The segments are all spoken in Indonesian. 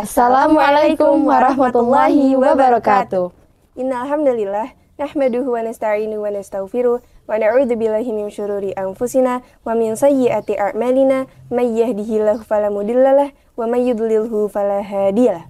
Assalamualaikum warahmatullahi wabarakatuh. Innal hamdalillah nahmaduhu wa nasta'inu wa nastaghfiruh wa na'udzu billahi min syururi anfusina wa min sayyiati a'malina may yahdihillahu fala mudhillalah wa may yudlilhu fala hadiyalah.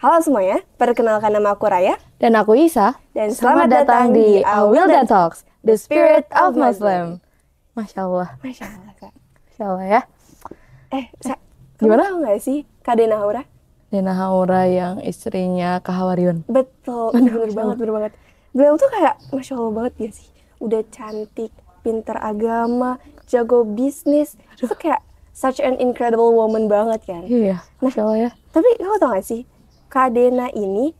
Halo semuanya, perkenalkan nama aku Raya Dan aku Isa. dan selamat, datang di Awildan Talks, The Spirit of Muslim. Masya Allah. Masya Allah, Kak. Masya Allah ya. Eh, Sa, Gimana? Kamu tahu nggak sih Kak Dena Dena Haura yang istrinya Kahawariun. Betul, bener banget, bener banget. Beliau tuh kayak, Masya Allah banget ya sih. Udah cantik, pinter agama, jago bisnis. Itu kayak such an incredible woman banget kan. Iya, Masya Allah ya. Tapi kamu tau gak sih, Kak Dena ini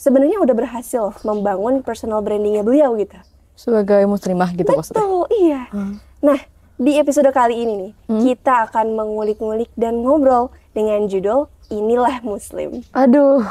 sebenarnya udah berhasil membangun personal brandingnya beliau gitu. Sebagai muslimah gitu maksudnya. Betul, iya. Hmm. Nah, di episode kali ini nih, kita akan mengulik-ngulik dan ngobrol dengan judul Inilah Muslim. Aduh,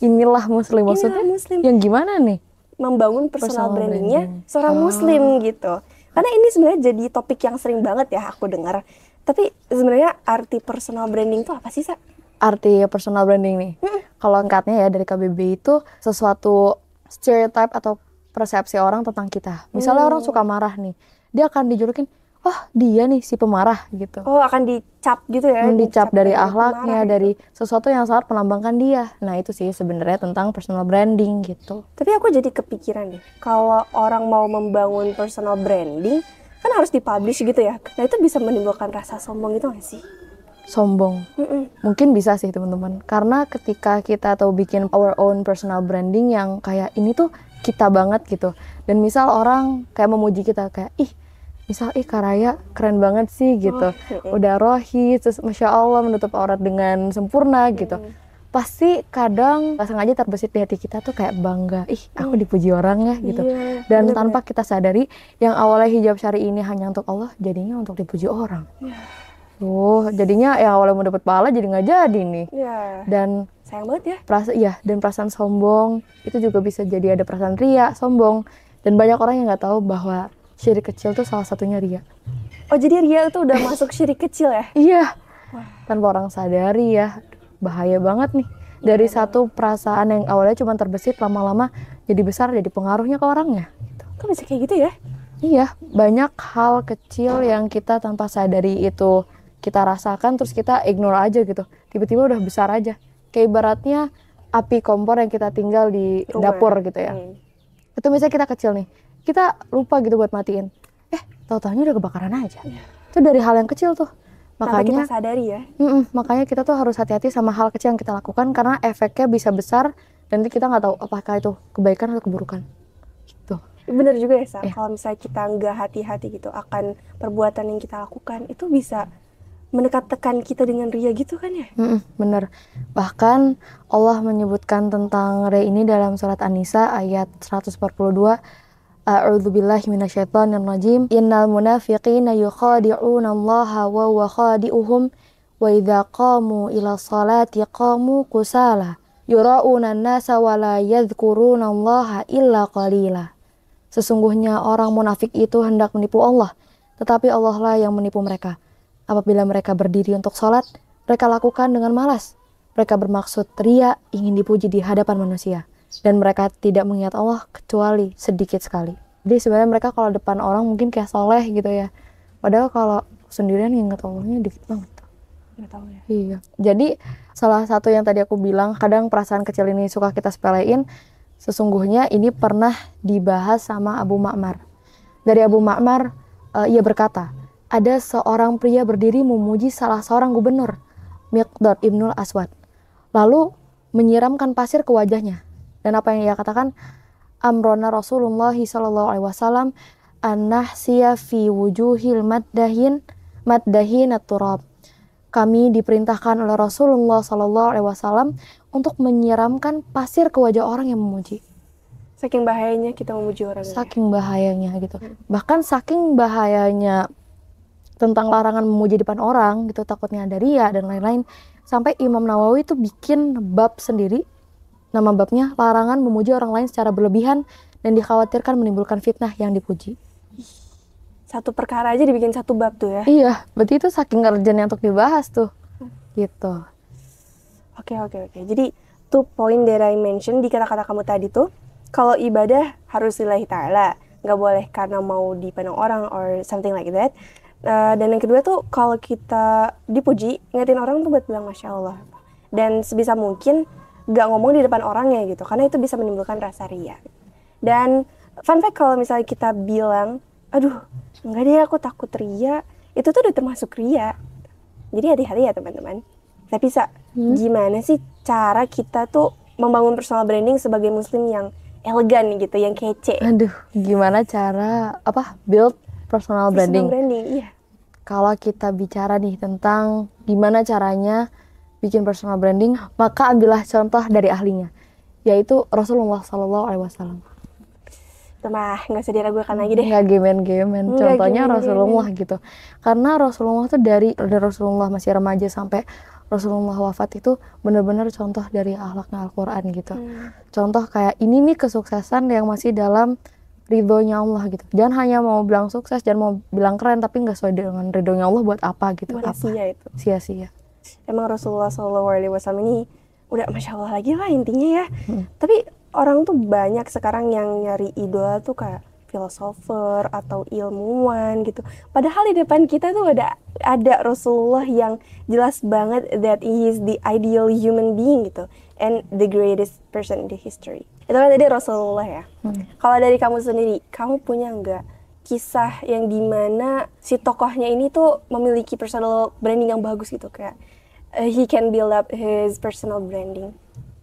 inilah muslim maksudnya. Inilah Muslim. Yang gimana nih? membangun personal, Personal brandingnya branding. seorang Oh. muslim gitu. Karena ini sebenarnya jadi topik yang sering banget ya aku dengar. Tapi sebenarnya arti personal branding itu apa sih, Sa? Arti personal branding nih. Kalau angkatnya ya dari KBB itu sesuatu stereotype atau persepsi orang tentang kita. Misalnya orang suka marah nih, dia akan dijulukin, oh dia nih si pemarah gitu. Oh, akan dicap gitu ya. Hmm, dicap dari akhlaknya, gitu. dari sesuatu yang sangat melambangkan dia. Nah itu sih sebenarnya tentang personal branding gitu. Tapi aku jadi kepikiran deh, kalau orang mau membangun personal branding, kan harus dipublish gitu ya. Nah, itu bisa menimbulkan rasa sombong gitu gak sih? Sombong. Mm-mm. Mungkin bisa sih teman-teman. Karena ketika kita tahu bikin our own personal branding yang kayak ini tuh kita banget gitu. Dan misal orang kayak memuji kita kayak ih misal ih Karaya keren banget sih gitu. Udah rohis terus masya Allah menutup aurat dengan sempurna gitu. Pasti kadang sengaja terbesit di hati kita tuh kayak bangga. Ih aku dipuji orang ya gitu. Iya, Dan tanpa kita sadari yang awalnya hijab syari ini hanya untuk Allah jadinya untuk dipuji orang. Tuh, jadinya yang awalnya mau dapat pahala jadi nggak jadi nih. Ya, Dan sayang banget ya. perasa iya dan perasaan sombong itu juga bisa jadi ada perasaan ria, sombong dan banyak orang yang nggak tahu bahwa syirik kecil tuh salah satunya ria. Oh, jadi Ria itu udah masuk syirik kecil ya? Iya. Tanpa orang sadari ya, bahaya banget nih. Dari satu perasaan yang awalnya cuma terbesit lama-lama jadi besar jadi pengaruhnya ke orangnya. Gitu. Kok bisa kayak gitu ya? Iya, banyak hal kecil yang kita tanpa sadari itu kita rasakan terus kita ignore aja gitu. Tiba-tiba udah besar aja. Kayak ibaratnya api kompor yang kita tinggal di Rumah. dapur gitu ya. Hmm. Itu misalnya kita kecil nih, kita lupa gitu buat matiin. Eh, tahu-tahunya udah kebakaran aja. Itu dari hal yang kecil tuh. Tanpa kita Makanya, sadari ya. Mm-mm, makanya kita tuh harus hati-hati sama hal kecil yang kita lakukan karena efeknya bisa besar dan nanti kita nggak tahu apakah itu kebaikan atau keburukan. Gitu. Bener juga ya, Sa. Iya. Kalau misalnya kita nggak hati-hati gitu akan perbuatan yang kita lakukan, itu bisa mendekatkan kita dengan ria gitu kan ya? Mm-mm, bener. Bahkan Allah menyebutkan tentang re ini dalam surat An-Nisa ayat 142. A'udzu billahi minasyaitonir rajim. Innal munafiqina yukhadi'una Allah wa huwa khadi'uhum wa idza qamu ila salati qamu kusala yura'una an-nasa wa la yadhkuruna Allah illa qalila. Sesungguhnya orang munafik itu hendak menipu Allah, tetapi Allah lah yang menipu mereka. Apabila mereka berdiri untuk sholat, mereka lakukan dengan malas. Mereka bermaksud ria ingin dipuji di hadapan manusia. Dan mereka tidak mengingat Allah kecuali sedikit sekali. Jadi sebenarnya mereka kalau depan orang mungkin kayak soleh gitu ya. Padahal kalau sendirian ingat Allahnya dikit banget. Tahu ya. Iya. Jadi salah satu yang tadi aku bilang, kadang perasaan kecil ini suka kita sepelein. Sesungguhnya ini pernah dibahas sama Abu Ma'mar. Dari Abu Ma'mar, eh, ia berkata, ada seorang pria berdiri memuji salah seorang gubernur, Miqdad Ibnul Aswad. Lalu menyiramkan pasir ke wajahnya. Dan apa yang ia katakan? Amrona Rasulullah Sallallahu Alaihi Wasallam an-nahsiya fi wujuhil maddahin maddahin turab kami diperintahkan oleh Rasulullah Sallallahu Alaihi Wasallam untuk menyiramkan pasir ke wajah orang yang memuji. Saking bahayanya kita memuji orang. ya. Saking bahayanya gitu. Bahkan saking bahayanya tentang larangan memuji depan orang gitu takutnya ada ria dan lain-lain sampai Imam Nawawi itu bikin bab sendiri nama babnya larangan memuji orang lain secara berlebihan dan dikhawatirkan menimbulkan fitnah yang dipuji. Satu perkara aja dibikin satu bab tuh ya. Iya, berarti itu saking urgentnya untuk dibahas tuh. Gitu. Oke oke oke. Jadi two point that I mention di kata-kata kamu tadi tuh kalau ibadah harus lillahi ta'ala, nggak boleh karena mau dipandang orang or something like that. Uh, dan yang kedua tuh kalau kita dipuji, ngatin orang tuh buat bilang masya Allah. Dan sebisa mungkin nggak ngomong di depan orangnya gitu, karena itu bisa menimbulkan rasa ria. Dan fun fact kalau misalnya kita bilang, aduh nggak deh aku takut ria, itu tuh udah termasuk ria. Jadi hati-hati ya teman-teman. Tapi sa, hmm? gimana sih cara kita tuh membangun personal branding sebagai muslim yang elegan gitu, yang kece? Aduh, gimana cara apa build personal branding? Personal branding, iya. Kalau kita bicara nih tentang gimana caranya bikin personal branding, maka ambillah contoh dari ahlinya, yaitu Rasulullah Shallallahu Alaihi Wasallam. mah nggak usah diragukan lagi deh. Nggak gemen-gemen. Contohnya gemen, Rasulullah gitu. Karena Rasulullah tuh dari dari Rasulullah masih remaja sampai Rasulullah wafat itu benar-benar contoh dari akhlaknya Al-Quran gitu. Hmm. Contoh kayak ini nih kesuksesan yang masih dalam ridhonya Allah gitu. Jangan hanya mau bilang sukses, jangan mau bilang keren, tapi nggak sesuai dengan ridhonya Allah buat apa gitu. Buat apa? sia itu. Sia-sia. Emang Rasulullah SAW ini udah masya Allah lagi lah intinya ya. Hmm. Tapi orang tuh banyak sekarang yang nyari idola tuh kayak filosofer atau ilmuwan gitu. Padahal di depan kita tuh ada ada Rasulullah yang jelas banget that he is the ideal human being gitu and the greatest person in the history. Itu kan tadi Rasulullah ya. Hmm. Kalau dari kamu sendiri, kamu punya nggak kisah yang di mana si tokohnya ini tuh memiliki personal branding yang bagus gitu kayak uh, he can build up his personal branding.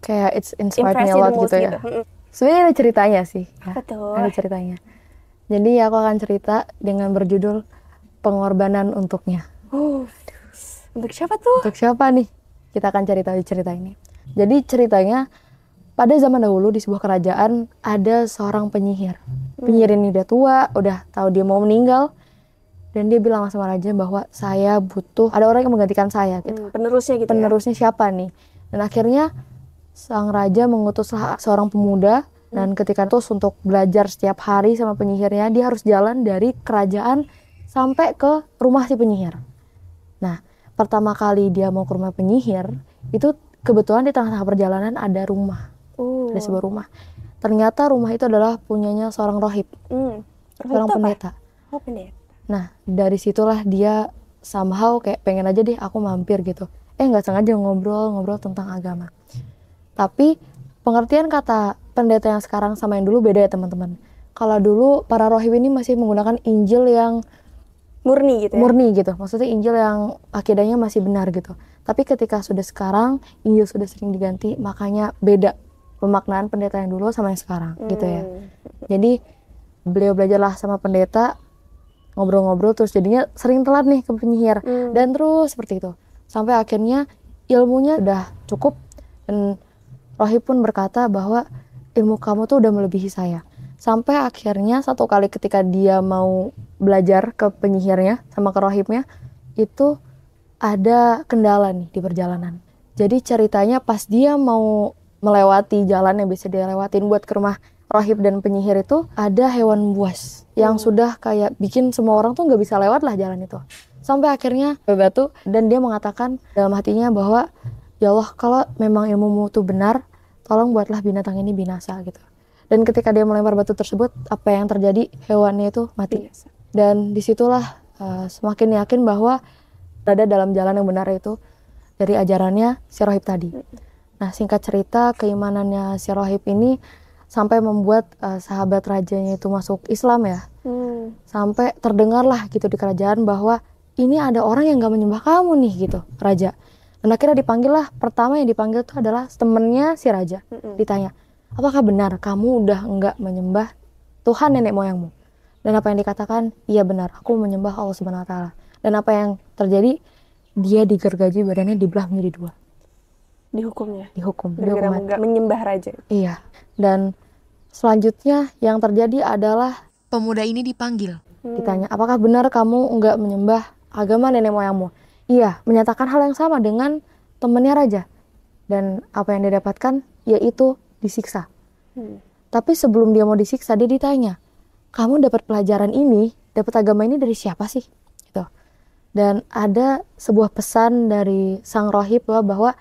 Kayak it's inspired me a lot gitu ya. Gitu. Sebenarnya ada ceritanya sih. Ya. Betul. Ada ceritanya. Jadi aku akan cerita dengan berjudul Pengorbanan Untuknya. Oh, untuk siapa tuh? Untuk siapa nih? Kita akan cari tahu cerita ini. Jadi ceritanya pada zaman dahulu di sebuah kerajaan ada seorang penyihir. Hmm. Penyihir ini udah tua, udah tahu dia mau meninggal, dan dia bilang sama raja bahwa saya butuh ada orang yang menggantikan saya gitu. Hmm, penerusnya gitu. Ya? Penerusnya ya? siapa nih? Dan akhirnya sang raja mengutuslah seorang pemuda dan ketika terus untuk belajar setiap hari sama penyihirnya, dia harus jalan dari kerajaan sampai ke rumah si penyihir. Nah, pertama kali dia mau ke rumah penyihir, itu kebetulan di tengah-tengah perjalanan ada rumah. Uh. Ada sebuah rumah. Ternyata rumah itu adalah punyanya seorang rohib. Hmm. Seorang pendeta. Oh, pendeta. Nah, dari situlah dia somehow kayak pengen aja deh aku mampir gitu. Eh, nggak sengaja ngobrol-ngobrol tentang agama. Tapi pengertian kata pendeta yang sekarang sama yang dulu beda ya teman-teman. Kalau dulu para rohib ini masih menggunakan Injil yang murni gitu ya. Murni gitu. Maksudnya Injil yang akidahnya masih benar gitu. Tapi ketika sudah sekarang Injil sudah sering diganti, makanya beda pemaknaan pendeta yang dulu sama yang sekarang hmm. gitu ya. Hmm. Jadi beliau belajarlah sama pendeta ngobrol-ngobrol terus jadinya sering telat nih ke penyihir hmm. dan terus seperti itu. Sampai akhirnya ilmunya udah cukup dan Rohib pun berkata bahwa ilmu kamu tuh udah melebihi saya. Sampai akhirnya satu kali ketika dia mau belajar ke penyihirnya sama ke rohibnya, itu ada kendala nih di perjalanan. Jadi ceritanya pas dia mau melewati jalan yang bisa dia lewatin buat ke rumah rohib dan penyihir itu ada hewan buas yang hmm. sudah kayak bikin semua orang tuh nggak bisa lewat lah jalan itu. Sampai akhirnya batu dan dia mengatakan dalam hatinya bahwa ya Allah kalau memang ilmumu tuh benar tolong buatlah binatang ini binasa gitu dan ketika dia melempar batu tersebut apa yang terjadi hewannya itu mati binasa. dan di situlah uh, semakin yakin bahwa berada dalam jalan yang benar itu dari ajarannya si rohib tadi nah singkat cerita keimanannya si rohib ini sampai membuat uh, sahabat rajanya itu masuk Islam ya. Hmm. sampai terdengarlah gitu di kerajaan bahwa ini ada orang yang gak menyembah kamu nih gitu raja. Dan akhirnya dipanggil lah pertama yang dipanggil itu adalah temennya si raja. Mm-hmm. ditanya apakah benar kamu udah enggak menyembah Tuhan nenek moyangmu? Dan apa yang dikatakan iya benar aku menyembah Allah subhanahu wa taala. Dan apa yang terjadi? Dia digergaji badannya dibelah menjadi dua dihukumnya dihukum gara enggak menyembah raja iya dan selanjutnya yang terjadi adalah pemuda ini dipanggil hmm. ditanya apakah benar kamu enggak menyembah agama nenek moyangmu Iya, menyatakan hal yang sama dengan temannya raja. Dan apa yang dia dapatkan yaitu disiksa. Hmm. Tapi sebelum dia mau disiksa, dia ditanya, kamu dapat pelajaran ini, dapat agama ini dari siapa sih? Gitu. Dan ada sebuah pesan dari sang rohib bahwa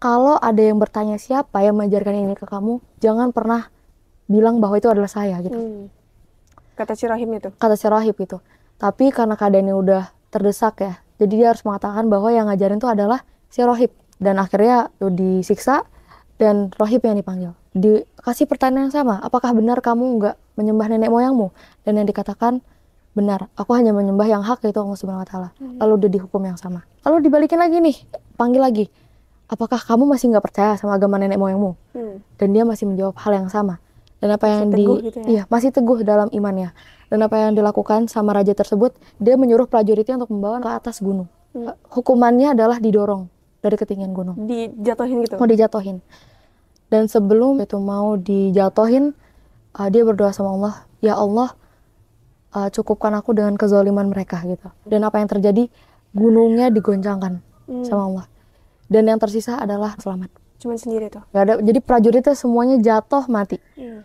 kalau ada yang bertanya siapa yang mengajarkan ini ke kamu, jangan pernah bilang bahwa itu adalah saya gitu. Hmm. Kata si rahim itu. Kata si rahib itu. Tapi karena keadaannya udah terdesak ya, jadi dia harus mengatakan bahwa yang ngajarin itu adalah si rohib. Dan akhirnya tuh disiksa dan rohib yang dipanggil. Dikasih pertanyaan yang sama, apakah benar kamu nggak menyembah nenek moyangmu? Dan yang dikatakan, benar, aku hanya menyembah yang hak yaitu Allah Subhanahu wa taala. Lalu udah dihukum yang sama. Lalu dibalikin lagi nih, panggil lagi. Apakah kamu masih nggak percaya sama agama nenek moyangmu? Hmm. Dan dia masih menjawab hal yang sama. Dan apa Masih yang di gitu ya? iya, masih teguh dalam imannya. Dan apa yang dilakukan sama raja tersebut, dia menyuruh prajuritnya untuk membawa ke atas gunung. Hmm. Hukumannya adalah didorong dari ketinggian gunung Dijatuhin gitu. mau dijatuhin dan sebelum itu mau dijatuhin uh, dia berdoa sama Allah ya Allah uh, cukupkan aku dengan kezaliman mereka gitu dan apa yang terjadi gunungnya digoncangkan Hmm. sama Allah dan yang tersisa adalah selamat Cuman sendiri tuh. Gak ada jadi prajuritnya semuanya jatuh mati Hmm.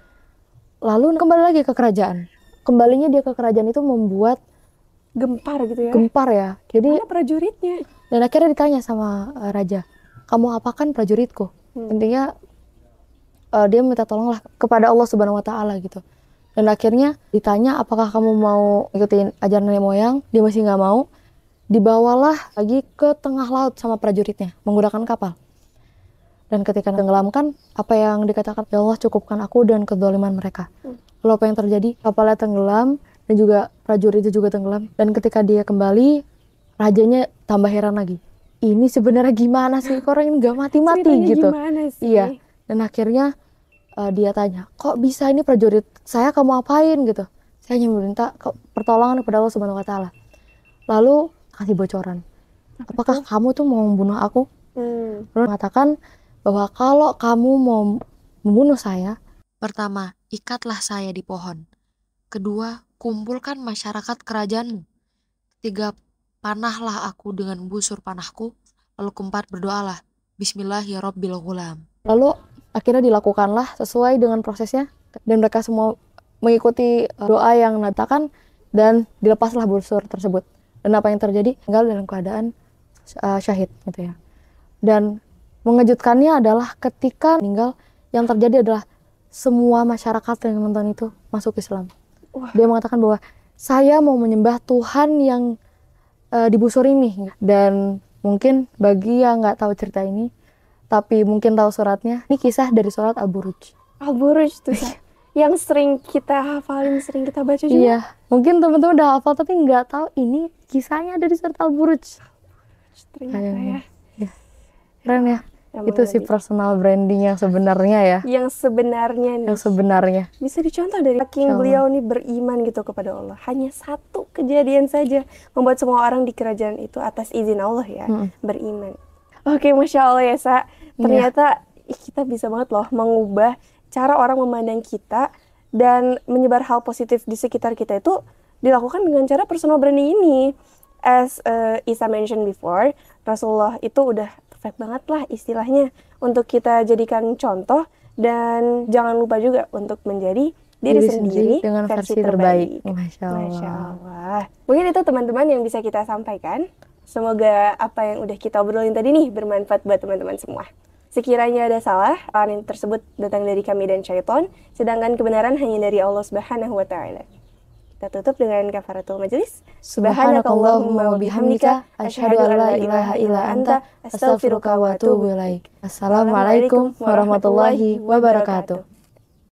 lalu kembali lagi ke kerajaan kembalinya dia ke kerajaan itu membuat Gempar gitu ya. gempar ya jadi Mana prajuritnya? Dan akhirnya ditanya sama uh, raja, kamu apakan prajuritku? Hmm. Intinya uh, dia minta tolonglah kepada Allah Subhanahu Wa Taala gitu. Dan akhirnya ditanya apakah kamu mau ikutin ajaran nenek moyang, dia masih nggak mau. Dibawalah lagi ke tengah laut sama prajuritnya menggunakan kapal. Dan ketika tenggelamkan, apa yang dikatakan ya Allah cukupkan aku dan kezaliman mereka. Lalu apa yang terjadi? Kapalnya tenggelam dan juga prajurit itu juga tenggelam. Dan ketika dia kembali, rajanya tambah heran lagi. Ini sebenarnya gimana sih? Kok orang ini nggak mati-mati gitu? gimana sih? Iya. Dan akhirnya uh, dia tanya, kok bisa ini prajurit saya kamu apain gitu? Saya hanya meminta pertolongan kepada Allah Subhanahu Wa Taala. Lalu kasih bocoran. Apakah kamu tuh mau membunuh aku? Hmm. Lalu mengatakan bahwa kalau kamu mau membunuh saya, Pertama, ikatlah saya di pohon. Kedua, kumpulkan masyarakat kerajaanmu. Ketiga, panahlah aku dengan busur panahku. Lalu keempat, berdoalah. Bismillah ya Rabbil Ghulam. lalu akhirnya dilakukanlah sesuai dengan prosesnya dan mereka semua mengikuti uh, doa yang natakan dan dilepaslah busur tersebut. Dan apa yang terjadi? Tinggal dalam keadaan uh, syahid gitu ya. Dan mengejutkannya adalah ketika meninggal yang terjadi adalah semua masyarakat yang nonton itu masuk Islam. Wah. Dia mengatakan bahwa saya mau menyembah Tuhan yang uh, di busur ini dan mungkin bagi yang nggak tahu cerita ini tapi mungkin tahu suratnya ini kisah dari surat Al-Buruj Al-Buruj tuh Sa. yang sering kita hafalin, sering kita baca juga. iya mungkin teman-teman udah hafal tapi nggak tahu ini kisahnya ada di surat Al-Buruj Ternyata Kayaknya. ya. keren ya Emang itu sih personal branding yang sebenarnya ya Yang sebenarnya nih. yang sebenarnya bisa dicontoh dari saking beliau nih beriman gitu kepada Allah. Hanya satu kejadian saja membuat semua orang di kerajaan itu atas izin Allah ya Mm-mm. beriman. Oke, masya Allah ya sa. Ternyata ih, kita bisa banget loh mengubah cara orang memandang kita dan menyebar hal positif di sekitar kita itu dilakukan dengan cara personal branding ini. As uh, Isa mentioned before, Rasulullah itu udah perfect banget lah istilahnya untuk kita jadikan contoh dan jangan lupa juga untuk menjadi diri, sendiri, dengan versi, terbaik, Masya Allah. Masya Allah. Mungkin itu teman-teman yang bisa kita sampaikan. Semoga apa yang udah kita obrolin tadi nih bermanfaat buat teman-teman semua. Sekiranya ada salah, yang tersebut datang dari kami dan syaitan, sedangkan kebenaran hanya dari Allah Subhanahu wa taala. Kita tutup dengan kafaratul majelis. Subhanakallahumma wa bihamdika asyhadu an la ilaha illa anta astaghfiruka wa atubu ilaik. Assalamualaikum warahmatullahi wabarakatuh.